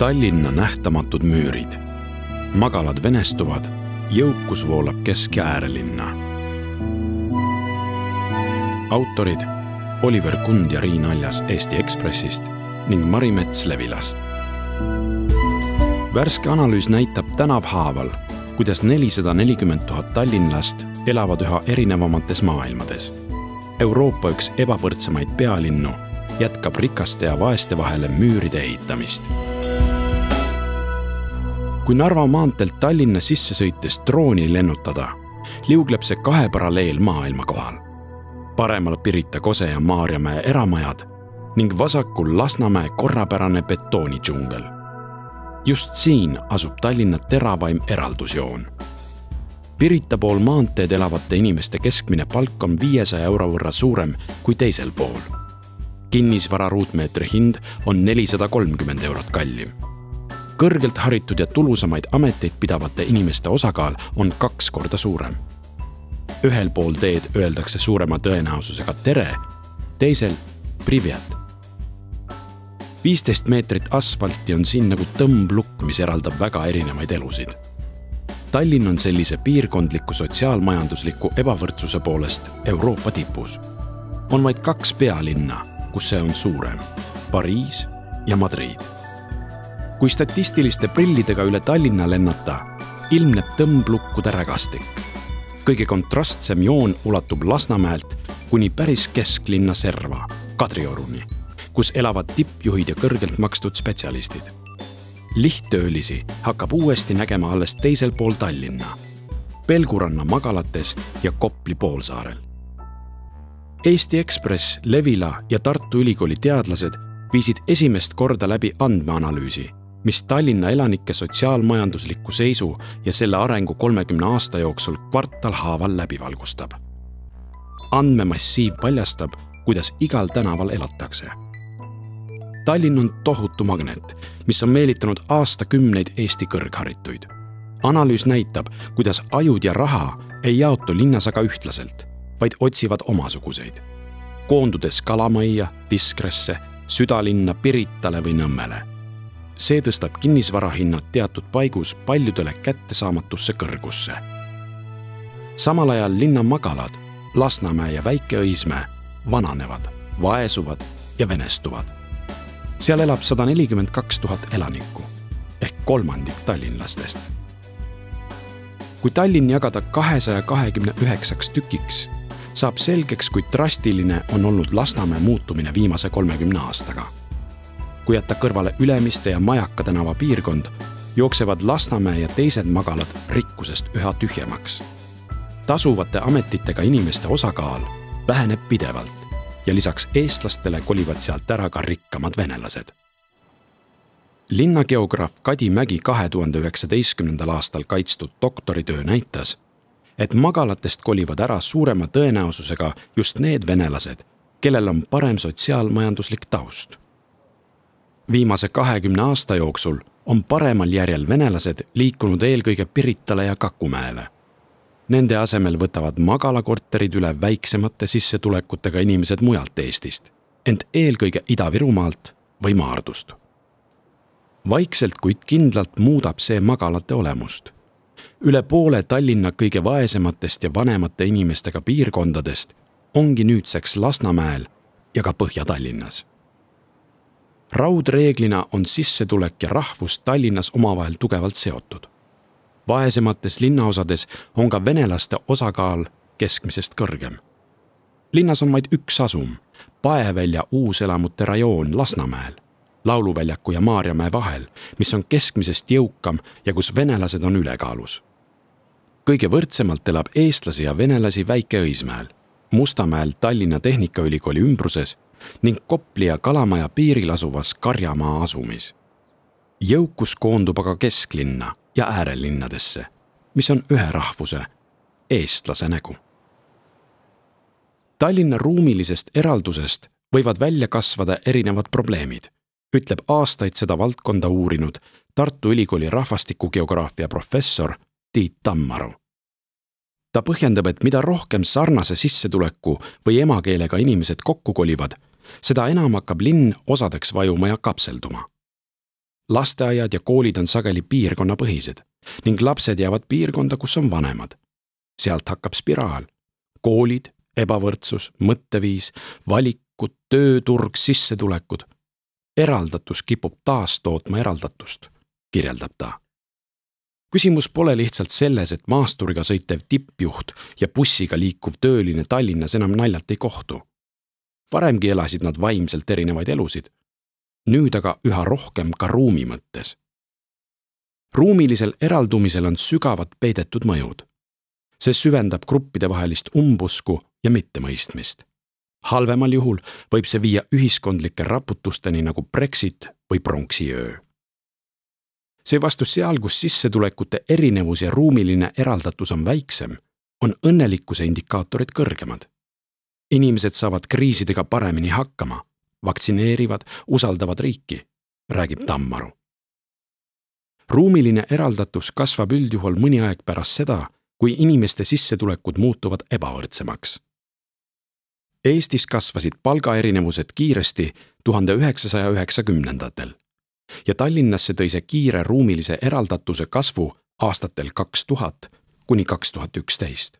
Tallinna nähtamatud müürid. magalad venestuvad, jõukus voolab kesk- ja äärelinna. autorid Oliver Kund ja Riin Aljas Eesti Ekspressist ning Mari Mets Levilast. värske analüüs näitab tänavhaaval, kuidas nelisada nelikümmend tuhat tallinlast elavad üha erinevamates maailmades. Euroopa üks ebavõrdsemaid pealinnu jätkab rikaste ja vaeste vahele müüride ehitamist kui Narva maanteelt Tallinna sisse sõites drooni lennutada, liugleb see kahe paralleel maailma kohal. paremal Pirita Kose ja Maarjamäe eramajad ning vasakul Lasnamäe korrapärane betoonidžungel. just siin asub Tallinna teravaim eraldusjoon. Pirita pool maanteed elavate inimeste keskmine palk on viiesaja euro võrra suurem kui teisel pool. kinnisvara ruutmeetri hind on nelisada kolmkümmend eurot kallim kõrgelt haritud ja tulusamaid ameteid pidavate inimeste osakaal on kaks korda suurem. ühel pool teed öeldakse suurema tõenäosusega tere, teisel privet. viisteist meetrit asfalti on siin nagu tõmblukk, mis eraldab väga erinevaid elusid. Tallinn on sellise piirkondliku sotsiaalmajandusliku ebavõrdsuse poolest Euroopa tipus. on vaid kaks pealinna, kus see on suurem, Pariis ja Madrid kui statistiliste prillidega üle Tallinna lennata, ilmneb tõmblukkude rägastik. kõige kontrastsem joon ulatub Lasnamäelt kuni päris kesklinna serva, Kadrioruni, kus elavad tippjuhid ja kõrgelt makstud spetsialistid. lihttöölisi hakkab uuesti nägema alles teisel pool Tallinna, Pelguranna magalates ja Kopli poolsaarel. Eesti Ekspress, Levila ja Tartu Ülikooli teadlased viisid esimest korda läbi andmeanalüüsi mis Tallinna elanike sotsiaalmajanduslikku seisu ja selle arengu kolmekümne aasta jooksul kvartal haaval läbi valgustab. andmemassiiv paljastab, kuidas igal tänaval elatakse. Tallinn on tohutu magnet, mis on meelitanud aastakümneid Eesti kõrgharituid. analüüs näitab, kuidas ajud ja raha ei jaotu linnas aga ühtlaselt, vaid otsivad omasuguseid, koondudes Kalamajja, Diskresse, südalinna Piritale või Nõmmele see tõstab kinnisvarahinnad teatud paigus paljudele kättesaamatusse kõrgusse. samal ajal linna magalad, Lasnamäe ja Väike-Õismäe vananevad, vaesuvad ja venestuvad. seal elab sada nelikümmend kaks tuhat elanikku ehk kolmandik tallinlastest. kui Tallinn jagada kahesaja kahekümne üheksaks tükiks, saab selgeks, kui drastiline on olnud Lasnamäe muutumine viimase kolmekümne aastaga kui jätta kõrvale Ülemiste ja Majaka tänava piirkond, jooksevad Lasnamäe ja teised magalad rikkusest üha tühjemaks. tasuvate ametitega inimeste osakaal väheneb pidevalt ja lisaks eestlastele kolivad sealt ära ka rikkamad venelased. linnageograaf Kadi Mägi kahe tuhande üheksateistkümnendal aastal kaitstud doktoritöö näitas, et magalatest kolivad ära suurema tõenäosusega just need venelased, kellel on parem sotsiaalmajanduslik taust viimase kahekümne aasta jooksul on paremal järjel venelased liikunud eelkõige Piritale ja Kakumäele. Nende asemel võtavad magalakorterid üle väiksemate sissetulekutega inimesed mujalt Eestist, ent eelkõige Ida-Virumaalt või Maardust. vaikselt, kuid kindlalt muudab see magalate olemust. üle poole Tallinna kõige vaesematest ja vanemate inimestega piirkondadest ongi nüüdseks Lasnamäel ja ka Põhja-Tallinnas raudreeglina on sissetulek ja rahvus Tallinnas omavahel tugevalt seotud. vaesemates linnaosades on ka venelaste osakaal keskmisest kõrgem. linnas on vaid üks asum, Paevälja uuselamute rajoon Lasnamäel, Lauluväljaku ja Maarjamäe vahel, mis on keskmisest jõukam ja kus venelased on ülekaalus. kõige võrdsemalt elab eestlasi ja venelasi Väike-Õismäel, Mustamäel Tallinna Tehnikaülikooli ümbruses ning Kopli ja Kalamaja piiril asuvas Karjamaa asumis. jõukus koondub aga kesklinna ja äärelinnadesse, mis on ühe rahvuse, eestlase nägu. Tallinna ruumilisest eraldusest võivad välja kasvada erinevad probleemid, ütleb aastaid seda valdkonda uurinud Tartu Ülikooli rahvastikugeograafia professor Tiit Tammaru ta põhjendab, et mida rohkem sarnase sissetuleku või emakeelega inimesed kokku kolivad, seda enam hakkab linn osadeks vajuma ja kapselduma. lasteaiad ja koolid on sageli piirkonnapõhised ning lapsed jäävad piirkonda, kus on vanemad. sealt hakkab spiraal. koolid, ebavõrdsus, mõtteviis, valikud, tööturg, sissetulekud. eraldatus kipub taas tootma eraldatust, kirjeldab ta küsimus pole lihtsalt selles, et maasturiga sõitev tippjuht ja bussiga liikuv tööline Tallinnas enam naljalt ei kohtu. Varemgi elasid nad vaimselt erinevaid elusid. nüüd aga üha rohkem ka ruumi mõttes. ruumilisel eraldumisel on sügavad peidetud mõjud. see süvendab gruppidevahelist umbusku ja mittemõistmist. halvemal juhul võib see viia ühiskondlike raputusteni nagu Brexit või pronksiöö seevastu seal, kus sissetulekute erinevus ja ruumiline eraldatus on väiksem, on õnnelikkuse indikaatorid kõrgemad. Inimesed saavad kriisidega paremini hakkama, vaktsineerivad, usaldavad riiki, räägib Tammaru. ruumiline eraldatus kasvab üldjuhul mõni aeg pärast seda, kui inimeste sissetulekud muutuvad ebavõrdsemaks. Eestis kasvasid palgaerinevused kiiresti tuhande üheksasaja üheksakümnendatel ja Tallinnasse tõi see kiire ruumilise eraldatuse kasvu aastatel kaks tuhat kuni kaks tuhat üksteist.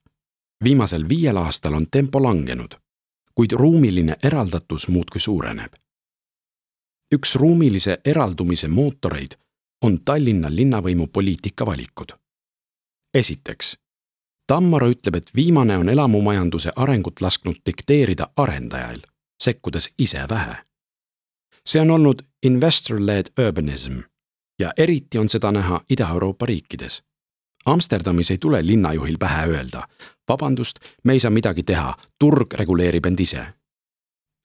Viimasel viiel aastal on tempo langenud, kuid ruumiline eraldatus muudkui suureneb. üks ruumilise eraldumise mootoreid on Tallinna linnavõimu poliitikavalikud. esiteks, Tammaro ütleb, et viimane on elamumajanduse arengut lasknud dikteerida arendajail, sekkudes ise vähe see on olnud investor-led urbanism ja eriti on seda näha Ida-Euroopa riikides. Amsterdamis ei tule linnajuhil pähe öelda, vabandust, me ei saa midagi teha, turg reguleerib end ise.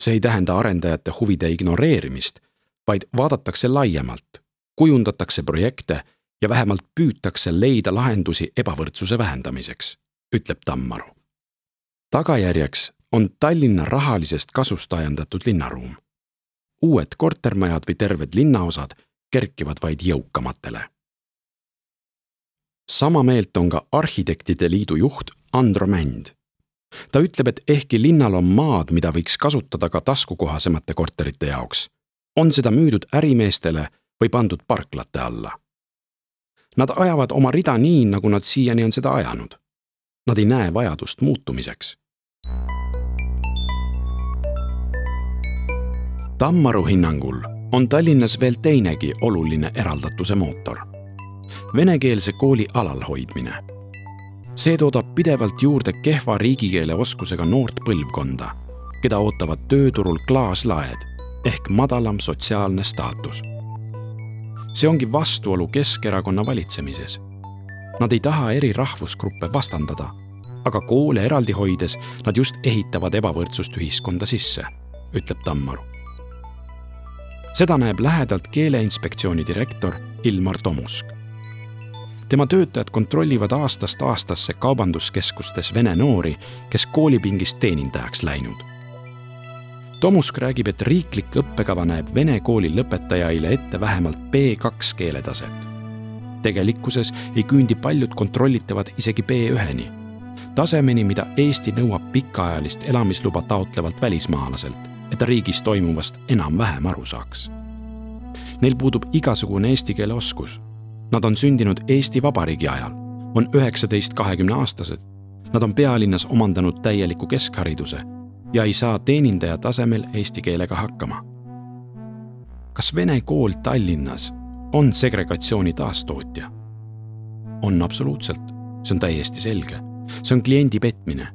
see ei tähenda arendajate huvide ignoreerimist, vaid vaadatakse laiemalt, kujundatakse projekte ja vähemalt püütakse leida lahendusi ebavõrdsuse vähendamiseks, ütleb Tammaru. tagajärjeks on Tallinna rahalisest kasust ajendatud linnaruum uued kortermajad või terved linnaosad kerkivad vaid jõukamatele. Sama meelt on ka Arhitektide Liidu juht Andro Mänd. ta ütleb, et ehkki linnal on maad, mida võiks kasutada ka taskukohasemate korterite jaoks, on seda müüdud ärimeestele või pandud parklate alla. Nad ajavad oma rida nii, nagu nad siiani on seda ajanud. Nad ei näe vajadust muutumiseks Tammaru hinnangul on Tallinnas veel teinegi oluline eraldatuse mootor. Venekeelse kooli alalhoidmine. see toodab pidevalt juurde kehva riigikeele oskusega noort põlvkonda, keda ootavad tööturul klaaslaed ehk madalam sotsiaalne staatus. see ongi vastuolu Keskerakonna valitsemises. Nad ei taha eri rahvusgruppe vastandada, aga koole eraldi hoides nad just ehitavad ebavõrdsust ühiskonda sisse, ütleb Tammaru seda näeb lähedalt Keeleinspektsiooni direktor Ilmar Tomusk. Tema töötajad kontrollivad aastast aastasse kaubanduskeskustes vene noori, kes koolipingist teenindajaks läinud. Tomusk räägib, et riiklik õppekava näeb vene kooli lõpetajaile ette vähemalt B2 keeletaset. tegelikkuses ei küündi paljud kontrollitavad isegi B1-ni, tasemeni, mida Eesti nõuab pikaajalist elamisluba taotlevalt välismaalaselt et ta riigis toimuvast enam-vähem aru saaks. Neil puudub igasugune eesti keele oskus. Nad on sündinud Eesti Vabariigi ajal, on üheksateist, kahekümne aastased. Nad on pealinnas omandanud täieliku keskhariduse ja ei saa teenindaja tasemel eesti keelega hakkama. kas vene kool Tallinnas on segregatsiooni taastootja? on absoluutselt, see on täiesti selge. see on kliendi petmine.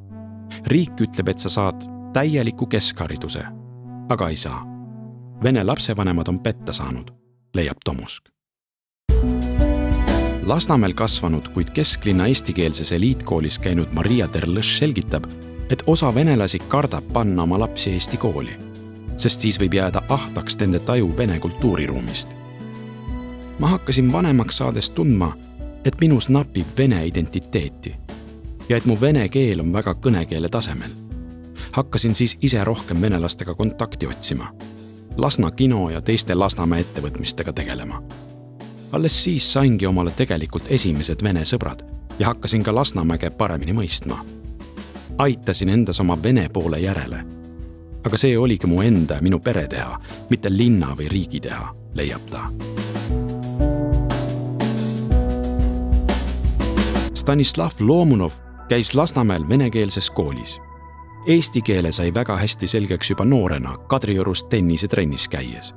riik ütleb, et sa saad täieliku keskhariduse aga ei saa. Vene lapsevanemad on petta saanud, leiab Tomusk. Lasnamäel kasvanud, kuid kesklinna eestikeelses eliitkoolis käinud Maria Terlõš selgitab, et osa venelasi kardab panna oma lapsi eesti kooli, sest siis võib jääda ahtaks nende taju vene kultuuriruumist. ma hakkasin vanemaks saades tundma, et minus napib vene identiteeti ja et mu vene keel on väga kõnekeele tasemel hakkasin siis ise rohkem venelastega kontakti otsima. Lasna kino ja teiste Lasnamäe ettevõtmistega tegelema alles siis saingi omale tegelikult esimesed vene sõbrad ja hakkasin ka Lasnamäge paremini mõistma. aitasin endas oma vene poole järele. aga see oligi mu enda ja minu pere teha, mitte linna või riigi teha, leiab ta. Stanislav Lomunov käis Lasnamäel venekeelses koolis. Eesti keele sai väga hästi selgeks juba noorena Kadriorus tennisetrennis käies.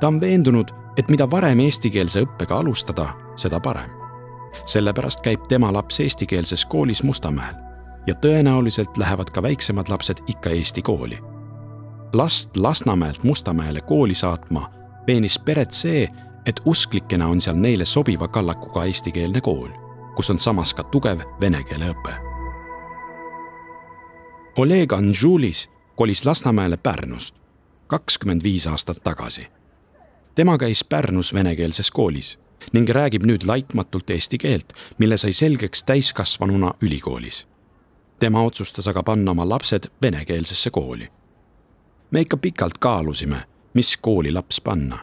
ta on veendunud, et mida varem eestikeelse õppega alustada, seda parem. sellepärast käib tema laps eestikeelses koolis Mustamäel ja tõenäoliselt lähevad ka väiksemad lapsed ikka eesti kooli. last Lasnamäelt Mustamäele kooli saatma veenis peret see, et usklikena on seal neile sobiva kallakuga eestikeelne kool, kus on samas ka tugev vene keele õpe. Oleg Anžulis kolis Lasnamäele Pärnust kakskümmend viis aastat tagasi. Tema käis Pärnus venekeelses koolis ning räägib nüüd laitmatult eesti keelt, mille sai selgeks täiskasvanuna ülikoolis. tema otsustas aga panna oma lapsed venekeelsesse kooli. me ikka pikalt kaalusime, mis kooli laps panna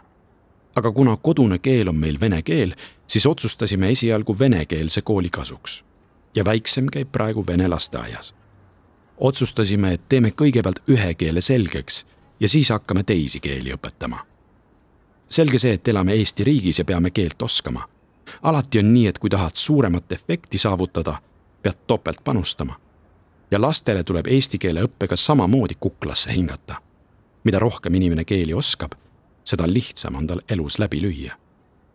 aga kuna kodune keel on meil vene keel, siis otsustasime esialgu venekeelse kooli kasuks. ja väiksem käib praegu vene lasteaias. otsustasime, et teeme kõigepealt ühe keele selgeks ja siis hakkame teisi keeli õpetama. Selge see, et elame Eesti riigis ja peame keelt oskama. alati on nii, et kui tahad suuremat efekti saavutada, pead topelt panustama. ja lastele tuleb eesti keele õppega samamoodi kuklasse hingata. mida rohkem inimene keeli oskab seda lihtsam on tal elus läbi lüüa,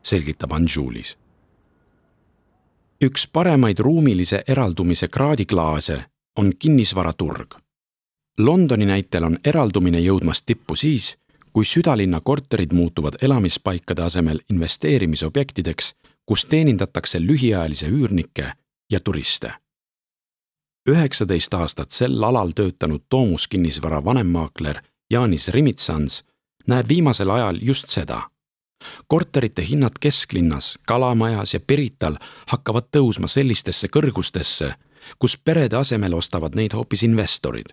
selgitab Anžulis. üks paremaid ruumilise eraldumise kraadiklaase on kinnisvaraturg. Londoni näitel on eraldumine jõudmas tippu siis, kui südalinna korterid muutuvad elamispaikade asemel investeerimisobjektideks, kus teenindatakse lühiajalisi üürnikke ja turiste. üheksateist aastat sel alal töötanud Toomus-kinnisvara vanemmaakler Jaanis Rimitsans näeb viimasel ajal just seda. korterite hinnad kesklinnas, Kalamajas ja Pirital hakkavad tõusma sellistesse kõrgustesse, kus perede asemel ostavad neid hoopis investorid.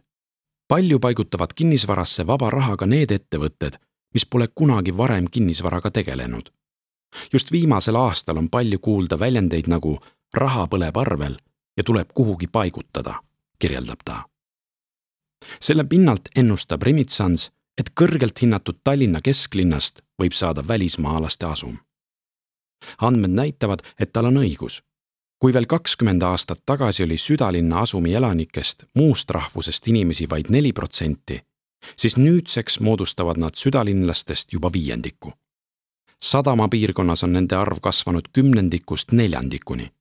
Palju paigutavad kinnisvarasse vaba rahaga need ettevõtted, mis pole kunagi varem kinnisvaraga tegelenud. just viimasel aastal on palju kuulda väljendeid nagu raha põleb arvel ja tuleb kuhugi paigutada, kirjeldab ta. selle pinnalt ennustab Remitsans et kõrgelt hinnatud Tallinna kesklinnast võib saada välismaalaste asum. andmed näitavad, et tal on õigus. Kui veel kakskümmend aastat tagasi oli südalinna asumi elanikest muust rahvusest inimesi vaid neli protsenti, siis nüüdseks moodustavad nad südalinlastest juba viiendiku. sadamapiirkonnas on nende arv kasvanud kümnendikust neljandikuni.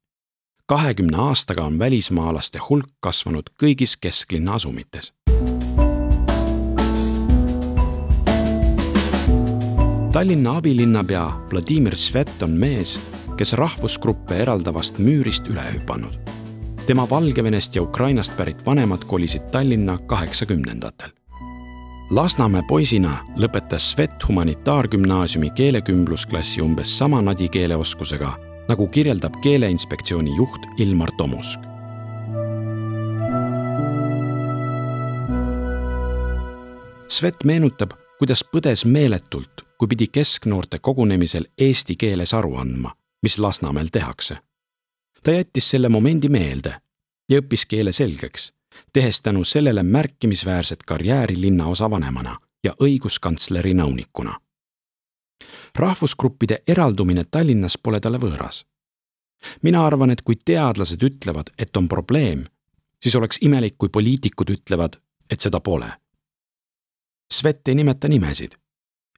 kahekümne aastaga on välismaalaste hulk kasvanud kõigis kesklinna asumites Tallinna abilinnapea Vladimir Svet on mees, kes rahvusgruppe eraldavast müürist üle hüpanud. tema Valgevenest ja Ukrainast pärit vanemad kolisid Tallinna kaheksakümnendatel. Lasnamäe poisina lõpetas Svet humanitaargümnaasiumi keelekümblusklassi umbes sama nadi keeleoskusega, nagu kirjeldab Keeleinspektsiooni juht Ilmar Tomusk. Svet meenutab, kuidas põdes meeletult, kui pidi kesknoorte kogunemisel eesti keeles aru andma, mis Lasnamäel tehakse. ta jättis selle momendi meelde ja õppis keele selgeks, tehes tänu sellele märkimisväärset karjääri linnaosa vanemana ja õiguskantsleri nõunikuna. rahvusgruppide eraldumine Tallinnas pole talle võõras. mina arvan, et kui teadlased ütlevad, et on probleem, siis oleks imelik, kui poliitikud ütlevad, et seda pole Svet ei nimeta nimesid,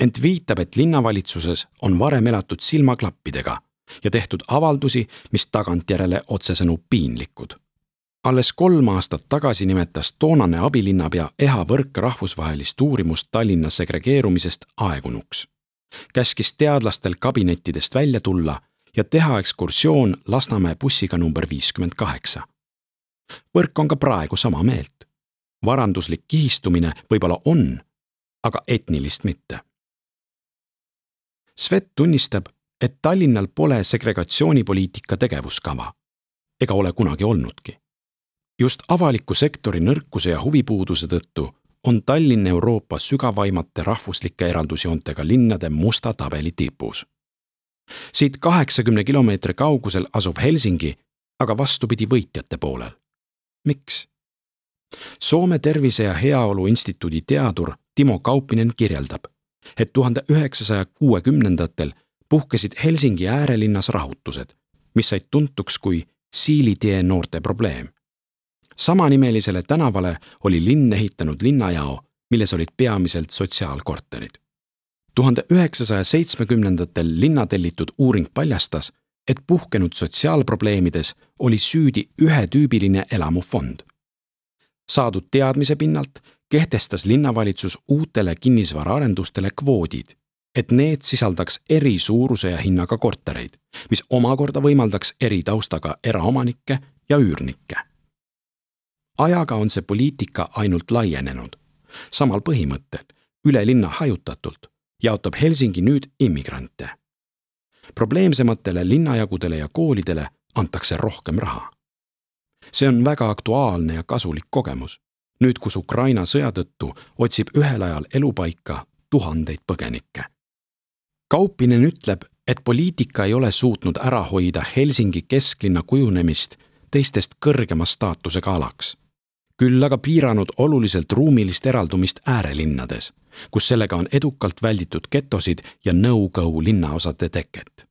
ent viitab, et linnavalitsuses on varem elatud silmaklappidega ja tehtud avaldusi, mis tagantjärele otsesõnu piinlikud. alles kolm aastat tagasi nimetas toonane abilinnapea Eha Võrk rahvusvahelist uurimust Tallinna segregeerumisest aegunuks. käskis teadlastel kabinettidest välja tulla ja teha ekskursioon Lasnamäe bussiga number viiskümmend kaheksa. Võrk on ka praegu sama meelt. varanduslik kihistumine võib-olla on aga etnilist mitte. Svet tunnistab, et Tallinnal pole segregatsioonipoliitika tegevuskava ega ole kunagi olnudki. just avaliku sektori nõrkuse ja huvipuuduse tõttu on Tallinn Euroopa sügavaimate rahvuslike eraldusjoontega linnade musta tabeli tipus. siit kaheksakümne kilomeetri kaugusel asuv Helsingi aga vastupidi võitjate poolel. miks? Soome Tervise ja Heaolu Instituudi teadur Timo Kaupinen kirjeldab, et tuhande üheksasaja kuuekümnendatel puhkesid Helsingi äärelinnas rahutused, mis said tuntuks kui Siilitee noorte probleem. samanimelisele tänavale oli linn ehitanud linnajao, milles olid peamiselt sotsiaalkorterid. tuhande üheksasaja seitsmekümnendatel linna tellitud uuring paljastas, et puhkenud sotsiaalprobleemides oli süüdi ühetüübiline elamufond. saadud teadmise pinnalt kehtestas linnavalitsus uutele kinnisvaraarendustele kvoodid, et need sisaldaks eri suuruse ja hinnaga kortereid, mis omakorda võimaldaks eri taustaga eraomanikke ja üürnikke. ajaga on see poliitika ainult laienenud. samal põhimõttel, üle linna hajutatult, jaotab Helsingi nüüd immigrante. probleemsematele linnajagudele ja koolidele antakse rohkem raha. see on väga aktuaalne ja kasulik kogemus nüüd, kus Ukraina sõja tõttu otsib ühel ajal elupaika tuhandeid põgenikke. Kaupinen ütleb, et poliitika ei ole suutnud ära hoida Helsingi kesklinna kujunemist teistest kõrgema staatusega alaks. küll aga piiranud oluliselt ruumilist eraldumist äärelinnades, kus sellega on edukalt välditud getosid ja no-go linnaosade teket.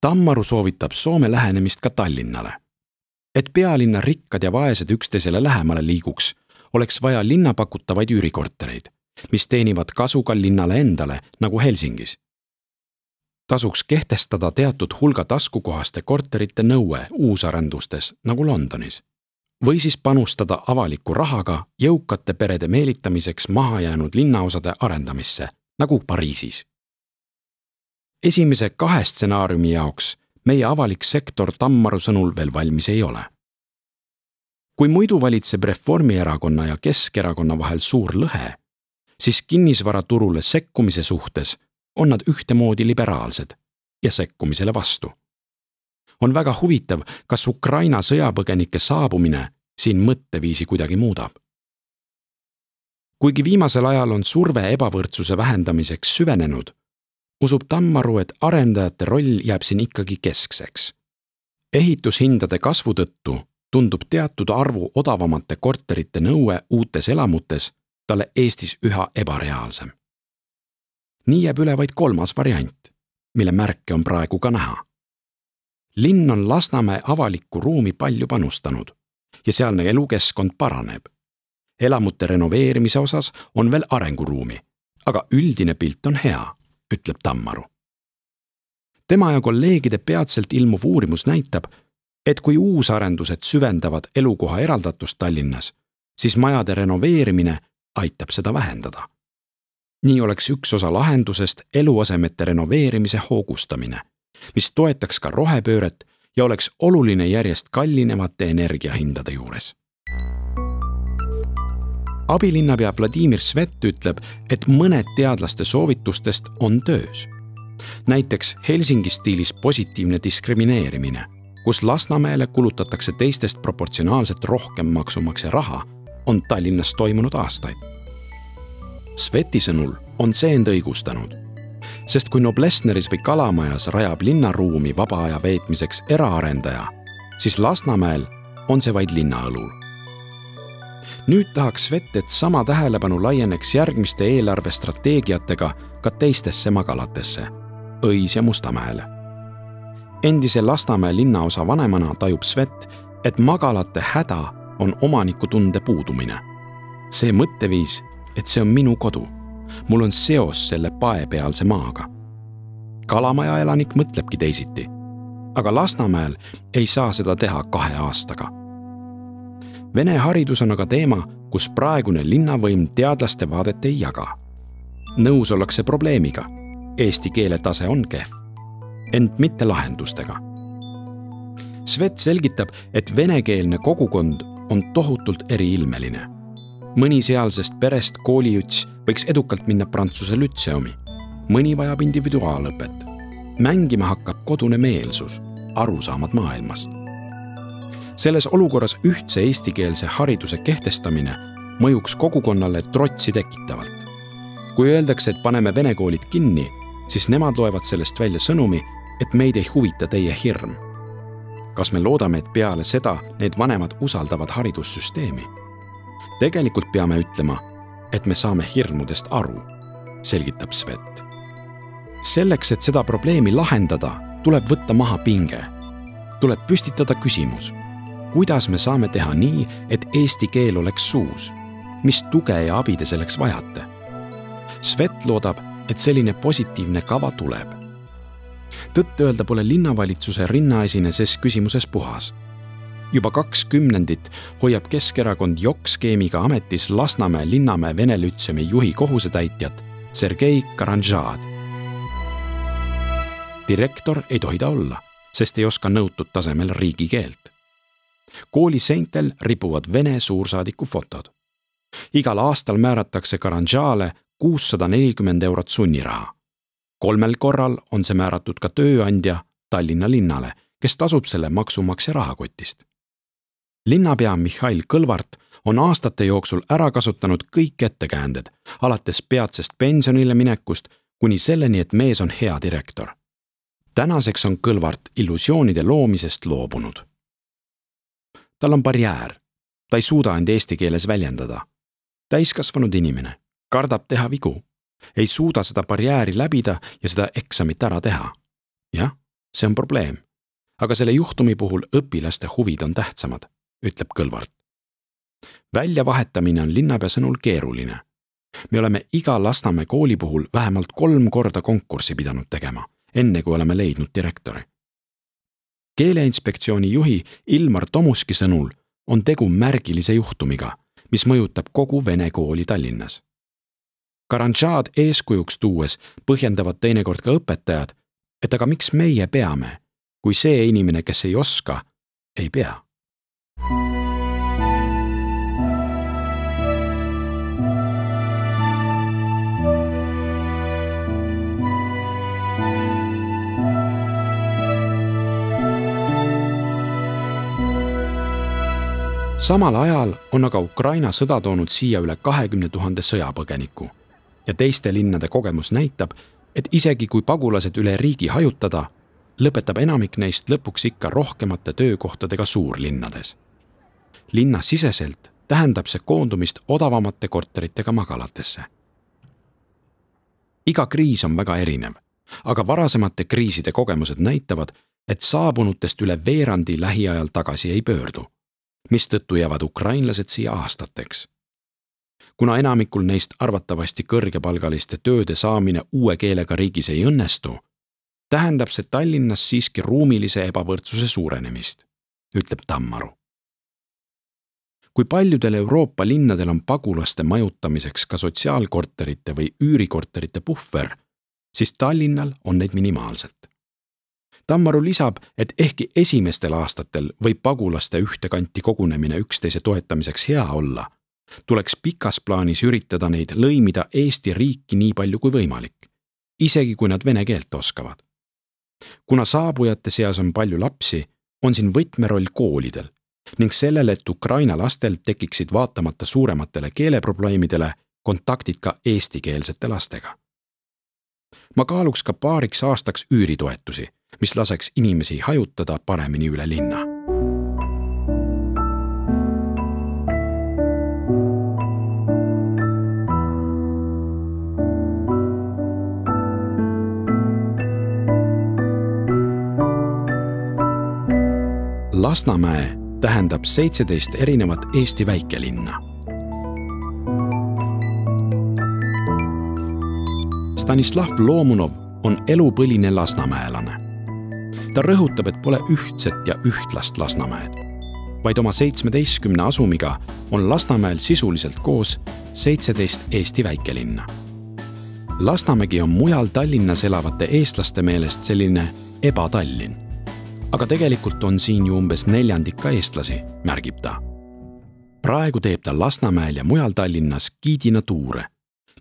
Tammaru soovitab Soome lähenemist ka Tallinnale et pealinna rikkad ja vaesed üksteisele lähemale liiguks, oleks vaja linna pakutavaid üürikortereid, mis teenivad kasu ka linnale endale, nagu Helsingis. tasuks kehtestada teatud hulga taskukohaste korterite nõue uusarendustes, nagu Londonis. või siis panustada avaliku rahaga jõukate perede meelitamiseks mahajäänud linnaosade arendamisse, nagu Pariisis. esimese kahe stsenaariumi jaoks meie avalik sektor Tammaru sõnul veel valmis ei ole. kui muidu valitseb Reformierakonna ja Keskerakonna vahel suur lõhe, siis kinnisvaraturule sekkumise suhtes on nad ühtemoodi liberaalsed ja sekkumisele vastu. on väga huvitav, kas Ukraina sõjapõgenike saabumine siin mõtteviisi kuidagi muudab. kuigi viimasel ajal on surve ebavõrdsuse vähendamiseks süvenenud, usub Tammaru, et arendajate roll jääb siin ikkagi keskseks. ehitushindade kasvu tõttu tundub teatud arvu odavamate korterite nõue uutes elamutes talle Eestis üha ebareaalsem. nii jääb üle vaid kolmas variant, mille märke on praegu ka näha. linn on Lasnamäe avalikku ruumi palju panustanud ja sealne elukeskkond paraneb. elamute renoveerimise osas on veel arenguruumi, aga üldine pilt on hea ütleb Tammaru. tema ja kolleegide peatselt ilmuv uurimus näitab, et kui uusarendused süvendavad elukoha eraldatust Tallinnas, siis majade renoveerimine aitab seda vähendada. nii oleks üks osa lahendusest eluasemete renoveerimise hoogustamine, mis toetaks ka rohepööret ja oleks oluline järjest kallinevate energiahindade juures abilinnapea Vladimir Svet ütleb, et mõned teadlaste soovitustest on töös. näiteks Helsingi stiilis positiivne diskrimineerimine, kus Lasnamäele kulutatakse teistest proportsionaalselt rohkem maksumaksja raha, on Tallinnas toimunud aastaid. Sveti sõnul on see end õigustanud, sest kui Noblessneris või Kalamajas rajab linnaruumi vaba aja veetmiseks eraarendaja, siis Lasnamäel on see vaid linna õlul nüüd tahaks Svet, et sama tähelepanu laieneks järgmiste eelarvestrateegiatega ka teistesse magalatesse, Õis ja Mustamäele. endise Lasnamäe linnaosa vanemana tajub Svet, et magalate häda on omanikutunde puudumine. see mõtteviis, et see on minu kodu, mul on seos selle paepealse maaga. Kalamaja elanik mõtlebki teisiti, aga Lasnamäel ei saa seda teha kahe aastaga Vene haridus on aga teema, kus praegune linnavõim teadlaste vaadet ei jaga. nõus ollakse probleemiga. Eesti keele tase on kehv, ent mitte lahendustega. Svet selgitab, et venekeelne kogukond on tohutult eriilmeline. mõni sealsest perest koolijuts võiks edukalt minna Prantsuse lütseumi, mõni vajab individuaalõpet. mängima hakkab kodune meelsus, arusaamad maailmast selles olukorras ühtse eestikeelse hariduse kehtestamine mõjuks kogukonnale trotsi tekitavalt. kui öeldakse, et paneme vene koolid kinni, siis nemad loevad sellest välja sõnumi, et meid ei huvita teie hirm. Kas me loodame, et peale seda need vanemad usaldavad haridussüsteemi? tegelikult peame ütlema, et me saame hirmudest aru, selgitab Svet. selleks, et seda probleemi lahendada, tuleb võtta maha pinge tuleb püstitada küsimus, kuidas me saame teha nii, et eesti keel oleks suus? mis tuge ja abi te selleks vajate? Svet loodab, et selline positiivne kava tuleb. Tõtt-öelda pole linnavalitsuse rinnaesine ses küsimuses puhas juba kaks kümnendit hoiab Keskerakond jokk-skeemiga ametis Lasnamäe Linnamäe Vene Lütseumi juhi kohusetäitjat Sergei Karanžad. direktor ei tohi ta olla, sest ei oska nõutud tasemel riigikeelt. kooli seintel ripuvad Vene suursaadiku fotod. igal aastal määratakse Karanžale kuussada nelikümmend eurot sunniraha. Kolmel korral on see määratud ka tööandja Tallinna linnale, kes tasub selle maksumaksja rahakotist linnapea Mihhail Kõlvart on aastate jooksul ära kasutanud kõik ettekäänded, alates peatsest pensionile minekust kuni selleni, et mees on hea direktor. tänaseks on Kõlvart illusioonide loomisest loobunud. tal on barjäär, ta ei suuda end eesti keeles väljendada. täiskasvanud inimene, kardab teha vigu, ei suuda seda barjääri läbida ja seda eksamit ära teha. jah, see on probleem. aga selle juhtumi puhul õpilaste huvid on tähtsamad ütleb Kõlvart. väljavahetamine on linnapea sõnul keeruline. me oleme iga Lasnamäe kooli puhul vähemalt kolm korda konkurssi pidanud tegema, enne kui oleme leidnud direktori. keeleinspektsiooni juhi Ilmar Tomuski sõnul on tegu märgilise juhtumiga, mis mõjutab kogu vene kooli Tallinnas. Karanžad eeskujuks tuues põhjendavad teinekord ka õpetajad, et aga miks meie peame, kui see inimene, kes ei oska, ei pea? Samal ajal on aga Ukraina sõda toonud siia üle kahekümne tuhande sõjapõgeniku ja teiste linnade kogemus näitab, et isegi kui pagulased üle riigi hajutada, lõpetab enamik neist lõpuks ikka rohkemate töökohtadega suurlinnades. linnasiseselt tähendab see koondumist odavamate korteritega magalatesse. iga kriis on väga erinev, aga varasemate kriiside kogemused näitavad, et saabunutest üle veerandi lähiajal tagasi ei pöördu, mistõttu jäävad ukrainlased siia aastateks kuna enamikul neist arvatavasti kõrgepalgaliste tööde saamine uue keelega riigis ei õnnestu tähendab see Tallinnas siiski ruumilise ebavõrdsuse suurenemist, ütleb Tammaru. kui paljudel Euroopa linnadel on pagulaste majutamiseks ka sotsiaalkorterite või üürikorterite puhver, siis Tallinnal on neid minimaalselt. Tammaru lisab, et ehkki esimestel aastatel võib pagulaste ühte kanti kogunemine üksteise toetamiseks hea olla, tuleks pikas plaanis üritada neid lõimida Eesti riiki nii palju kui võimalik, isegi kui nad vene keelt oskavad kuna saabujate seas on palju lapsi, on siin võtmeroll koolidel ning sellele, et Ukraina lastel tekiksid vaatamata suurematele keeleprobleemidele kontaktid ka eestikeelsete lastega. ma kaaluks ka paariks aastaks üüritoetusi, mis laseks inimesi hajutada paremini üle linna Lasnamäe tähendab seitseteist erinevat Eesti väikelinna. Stanislav Loomunov on elupõline lasnamäelane. ta rõhutab, et pole ühtset ja ühtlast Lasnamäed, vaid oma seitsmeteistkümne asumiga on Lasnamäel sisuliselt koos seitseteist Eesti väikelinna. Lasnamägi on mujal Tallinnas elavate eestlaste meelest selline ebatallinn aga tegelikult on siin ju umbes neljandik ka eestlasi, märgib ta. praegu teeb ta Lasnamäel ja mujal Tallinnas giidina tuure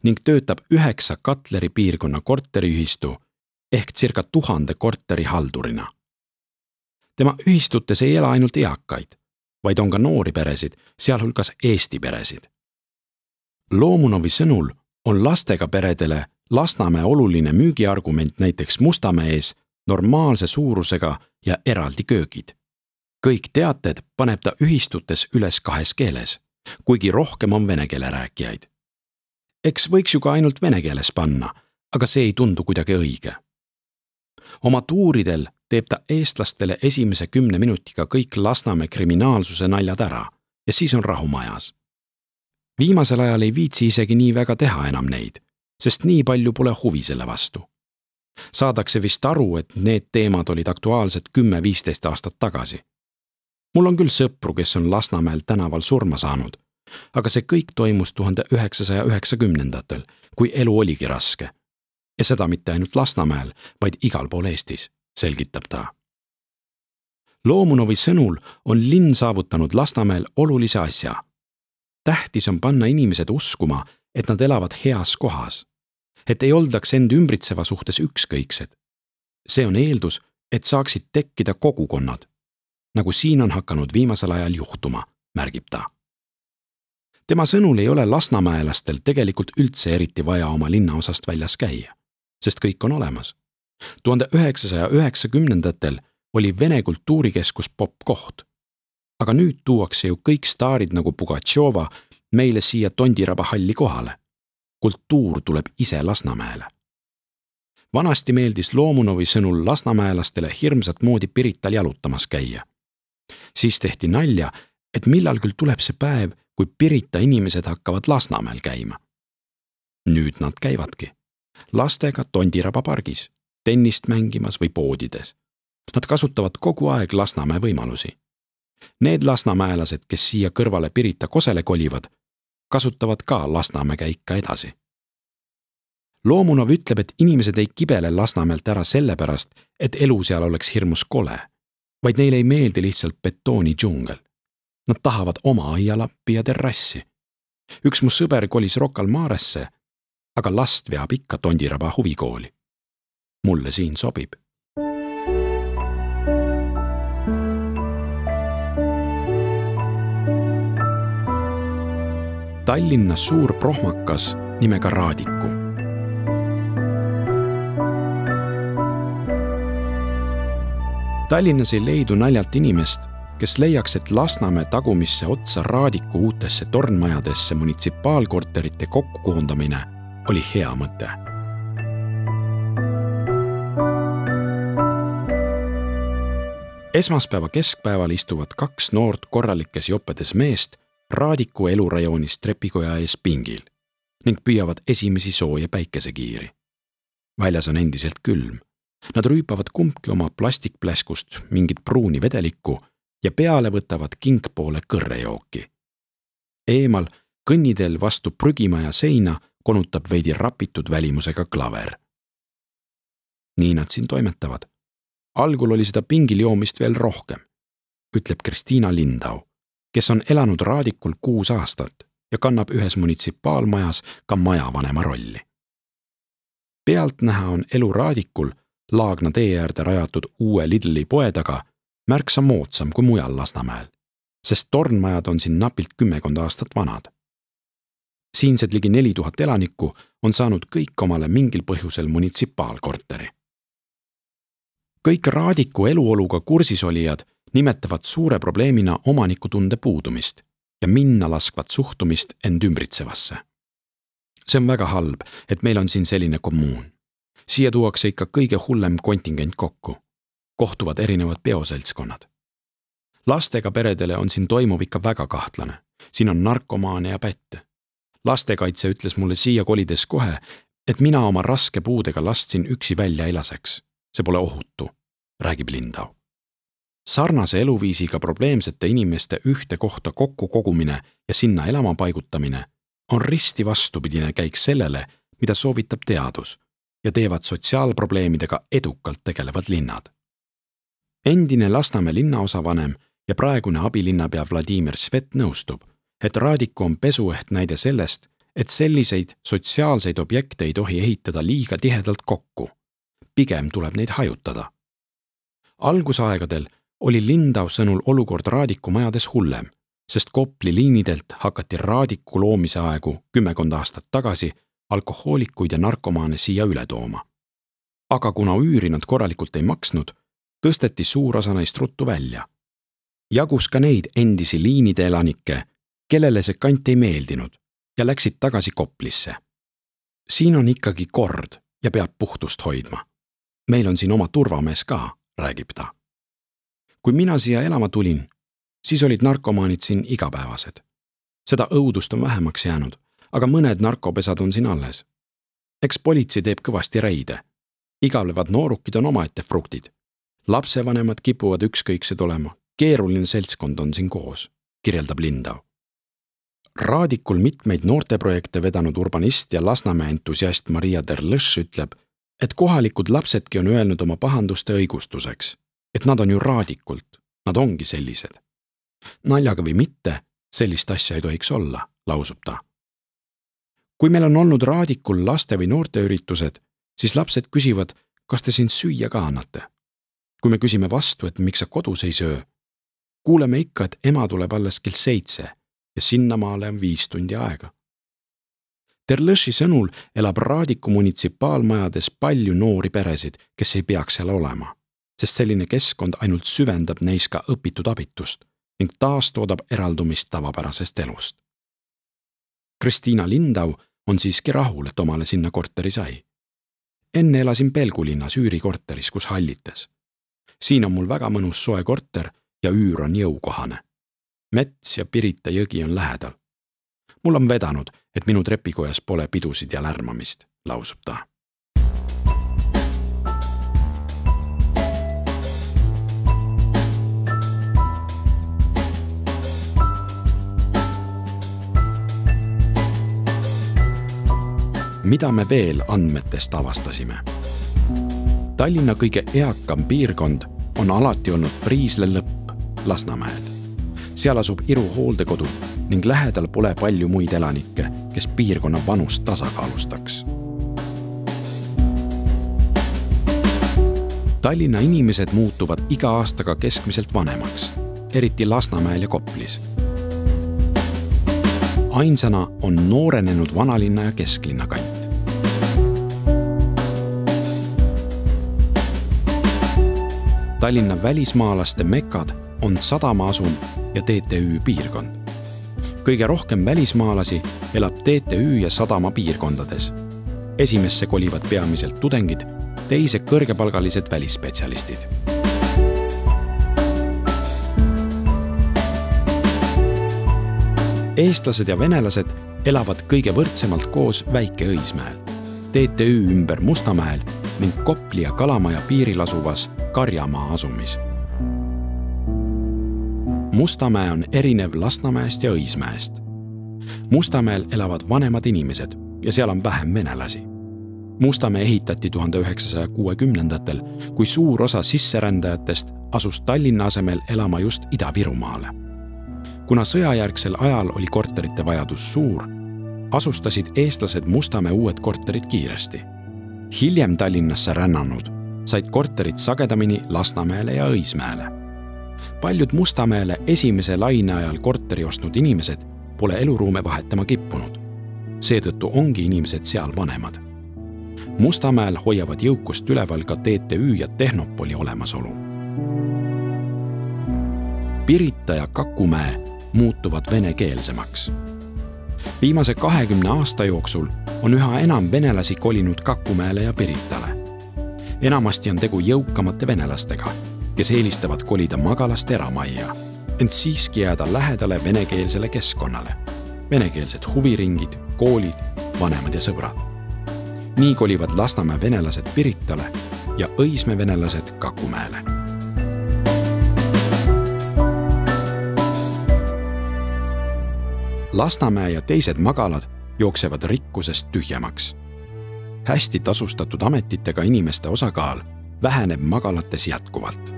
ning töötab üheksa Katleri piirkonna korteriühistu ehk circa tuhande korteri haldurina. tema ühistutes ei ela ainult eakaid, vaid on ka noori peresid, sealhulgas Eesti peresid. Loomunovi sõnul on lastega peredele Lasnamäe oluline müügiargument näiteks Mustamäes normaalse suurusega ja eraldi köögid. kõik teated paneb ta ühistutes üles kahes keeles, kuigi rohkem on vene keele rääkijaid. eks võiks ju ka ainult vene keeles panna, aga see ei tundu kuidagi õige. oma tuuridel teeb ta eestlastele esimese kümne minutiga kõik Lasnamäe kriminaalsuse naljad ära ja siis on rahu majas. viimasel ajal ei viitsi isegi nii väga teha enam neid, sest nii palju pole huvi selle vastu. Saadakse vist aru, et need teemad olid aktuaalsed kümme-viisteist aastat tagasi. mul on küll sõpru, kes on Lasnamäel tänaval surma saanud, aga see kõik toimus tuhande üheksasaja üheksakümnendatel, kui elu oligi raske. ja seda mitte ainult Lasnamäel, vaid igal pool Eestis selgitab ta. Loomunovi sõnul on linn saavutanud Lasnamäel olulise asja. tähtis on panna inimesed uskuma, et nad elavad heas kohas. Et ei oldaks end ümbritseva suhtes ükskõiksed. see on eeldus, et saaksid tekkida kogukonnad, nagu siin on hakanud viimasel ajal juhtuma, märgib ta. tema sõnul ei ole lasnamäelastel tegelikult üldse eriti vaja oma linnaosast väljas käia, sest kõik on olemas tuhande üheksasaja üheksakümnendatel oli Vene kultuurikeskus popp-koht. aga nüüd tuuakse ju kõik staarid nagu Pugatšova meile siia Tondiraba halli kohale. Kultuur tuleb ise Lasnamäele. vanasti meeldis Loomunovi sõnul lasnamäelastele hirmsat moodi Pirital jalutamas käia. siis tehti nalja, et millal küll tuleb see päev, kui Pirita inimesed hakkavad Lasnamäel käima. nüüd nad käivadki lastega Tondiraba pargis tennist mängimas või poodides. Nad kasutavad kogu aeg Lasnamäe võimalusi. Need lasnamäelased, kes siia kõrvale Pirita kosele kolivad, kasutavad ka Lasnamäe käika edasi. Loomunov ütleb, et inimesed ei kibele Lasnamäelt ära sellepärast, et elu seal oleks hirmus kole, vaid neile ei meeldi lihtsalt betoonidžungel. Nad tahavad oma aialappi ja terrassi. üks mu sõber kolis Rocca al Maresse, aga last veab ikka Tondiraba huvikooli mulle siin sobib. Tallinnas suur prohmakas nimega Raadiku. Tallinnas ei leidu naljalt inimest, kes leiaks, et Lasnamäe tagumisse otsa Raadiku uutesse tornmajadesse munitsipaalkorterite kokkukoondamine oli hea mõte esmaspäeva keskpäeval istuvad kaks noort korralikes jopedes meest Raadiku elurajoonis trepikoja ees pingil ning püüavad esimesi sooja päikesekiiri. väljas on endiselt külm. Nad rüüpavad kumbki oma plastikpläskust mingit pruuni vedelikku ja peale võtavad kingpoole kõrrejooki. eemal kõnniteel vastu prügimaja seina konutab veidi rapitud välimusega klaver. nii nad siin toimetavad algul oli seda pingil joomist veel rohkem, ütleb Kristiina Lindau, kes on elanud Raadikul kuus aastat ja kannab ühes munitsipaalmajas ka majavanema rolli. pealtnäha on elu Raadikul Laagna tee äärde rajatud uue Lidli poe taga märksa moodsam kui mujal Lasnamäel, sest tornmajad on siin napilt kümmekond aastat vanad. siinsed ligi neli tuhat elanikku on saanud kõik omale mingil põhjusel munitsipaalkorteri kõik Raadiku eluoluga kursis olijad nimetavad suure probleemina omanikutunde puudumist ja minnalaskvat suhtumist end ümbritsevasse. see on väga halb, et meil on siin selline kommuun. siia tuuakse ikka kõige hullem kontingent kokku. kohtuvad erinevad peoseltskonnad. lastega peredele on siin toimuv ikka väga kahtlane. siin on narkomaane ja pätte. lastekaitse ütles mulle siia kolides kohe, et mina oma raske puudega last siin üksi välja ei laseks. see pole ohutu räägib Lindau. Sarnase eluviisiga probleemsete inimeste ühte kohta kokku kogumine ja sinna elama paigutamine on risti vastupidine käik sellele, mida soovitab teadus ja teevad sotsiaalprobleemidega edukalt tegelevad linnad. endine Lasnamäe linnaosavanem ja praegune abilinnapea Vladimir Svet nõustub, et Raadiku on pesueht näide sellest, et selliseid sotsiaalseid objekte ei tohi ehitada liiga tihedalt kokku. pigem tuleb neid hajutada algusaegadel oli Lindau sõnul olukord Raadiku majades hullem, sest Kopli liinidelt hakati Raadiku loomise aegu kümmekond aastat tagasi alkohoolikuid ja narkomaane siia üle tooma. aga kuna üüri nad korralikult ei maksnud, tõsteti suur osa neist ruttu välja. jagus ka neid endisi liinide elanikke, kellele see kant ei meeldinud ja läksid tagasi Koplisse. siin on ikkagi kord ja peab puhtust hoidma. meil on siin oma turvamees ka räägib ta. Kui mina siia elama tulin, siis olid narkomaanid siin igapäevased. seda õudust on vähemaks jäänud, aga mõned narkopesad on siin alles. eks politsei teeb kõvasti reide. igavlevad noorukid on omaette fruktid. lapsevanemad kipuvad ükskõiksed olema, keeruline seltskond on siin koos, kirjeldab Lindau. Raadikul mitmeid noorteprojekte vedanud urbanist ja Lasnamäe entusiast Maria Derlõš ütleb, et kohalikud lapsedki on öelnud oma pahanduste õigustuseks, et nad on ju Raadikult, nad ongi sellised. naljaga või mitte, sellist asja ei tohiks olla, lausub ta. kui meil on olnud Raadikul laste või noorteüritused, siis lapsed küsivad, kas te siin süüa ka annate. kui me küsime vastu, et miks sa kodus ei söö, kuuleme ikka, et ema tuleb alles kell seitse ja sinnamaale on viis tundi aega. Terlõši sõnul elab Raadiku munitsipaalmajades palju noori peresid, kes ei peaks seal olema, sest selline keskkond ainult süvendab neis ka õpitud abitust ning taastoodab eraldumist tavapärasest elust. Kristiina Lindau on siiski rahul, et omale sinna korteri sai. enne elasin Pelgulinnas üürikorteris, kus hallitas. siin on mul väga mõnus soe korter ja üür on jõukohane. mets ja Pirita jõgi on lähedal. mul on vedanud, et minu trepikojas pole pidusid ja lärmamist, lausub ta. Mida me veel andmetest avastasime? Tallinna kõige eakam piirkond on alati olnud Priisle lõpp Lasnamäel. seal asub Iru hooldekodu ning lähedal pole palju muid elanikke, kes piirkonna vanust tasakaalustaks. Tallinna inimesed muutuvad iga aastaga keskmiselt vanemaks, eriti Lasnamäel ja Koplis. ainsana on noorenenud vanalinna ja kesklinna kant. Tallinna välismaalaste mekad on Sadamaasum ja TTÜ piirkond. kõige rohkem välismaalasi elab TTÜ ja Sadama piirkondades. esimesse kolivad peamiselt tudengid, teise kõrgepalgalised välisspetsialistid. eestlased ja venelased elavad kõige võrdsemalt koos Väike-Õismäel, TTÜ ümber Mustamäel ning Kopli ja Kalamaja piiril asuvas Karjamaa asumis Mustamäe on erinev Lasnamäest ja Õismäest. Mustamäel elavad vanemad inimesed ja seal on vähem venelasi. Mustamäe ehitati tuhande üheksasaja kuuekümnendatel, kui suur osa sisserändajatest asus Tallinna asemel elama just Ida-Virumaale. kuna sõjajärgsel ajal oli korterite vajadus suur, asustasid eestlased Mustamäe uued korterid kiiresti. Hiljem Tallinnasse rännanud said korterid sagedamini Lasnamäele ja Õismäele paljud Mustamäele esimese laine ajal korteri ostnud inimesed pole eluruume vahetama kippunud. seetõttu ongi inimesed seal vanemad. Mustamäel hoiavad jõukust üleval ka TTÜ ja Tehnopoli olemasolu. Pirita ja Kakumäe muutuvad venekeelsemaks. viimase kahekümne aasta jooksul on üha enam venelasi kolinud Kakumäele ja Piritale. enamasti on tegu jõukamate venelastega kes eelistavad kolida magalast eramajja, ent siiski jääda lähedale venekeelsele keskkonnale. venekeelsed huviringid, koolid, vanemad ja sõbrad. nii kolivad Lasnamäe venelased Piritale ja Õismäe venelased Kakumäele. Lasnamäe ja teised magalad jooksevad rikkusest tühjemaks. hästi tasustatud ametitega inimeste osakaal väheneb magalates jätkuvalt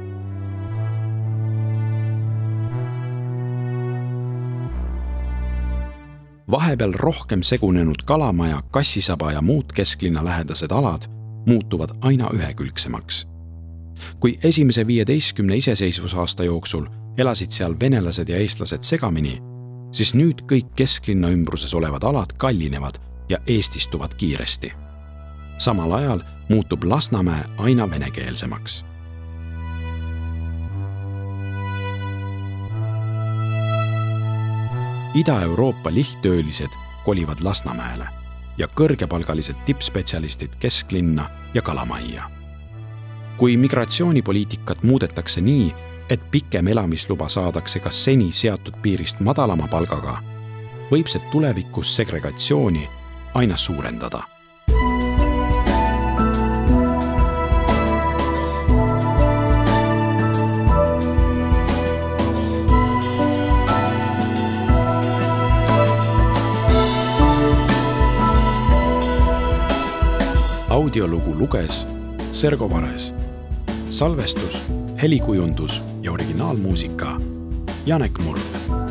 vahepeal rohkem segunenud Kalamaja, Kassisaba ja muud kesklinna lähedased alad muutuvad aina ühekülgsemaks. kui esimese viieteistkümne iseseisvusaasta jooksul elasid seal venelased ja eestlased segamini, siis nüüd kõik kesklinna ümbruses olevad alad kallinevad ja eestistuvad kiiresti. samal ajal muutub Lasnamäe aina venekeelsemaks Ida-Euroopa lihttöölised kolivad Lasnamäele ja kõrgepalgalised tippspetsialistid kesklinna ja Kalamajja. kui migratsioonipoliitikat muudetakse nii, et pikem elamisluba saadakse ka seni seatud piirist madalama palgaga, võib see tulevikus segregatsiooni aina suurendada audiolugu luges Sergo Vares. Salvestus, helikujundus ja originaalmuusika. Janek Murd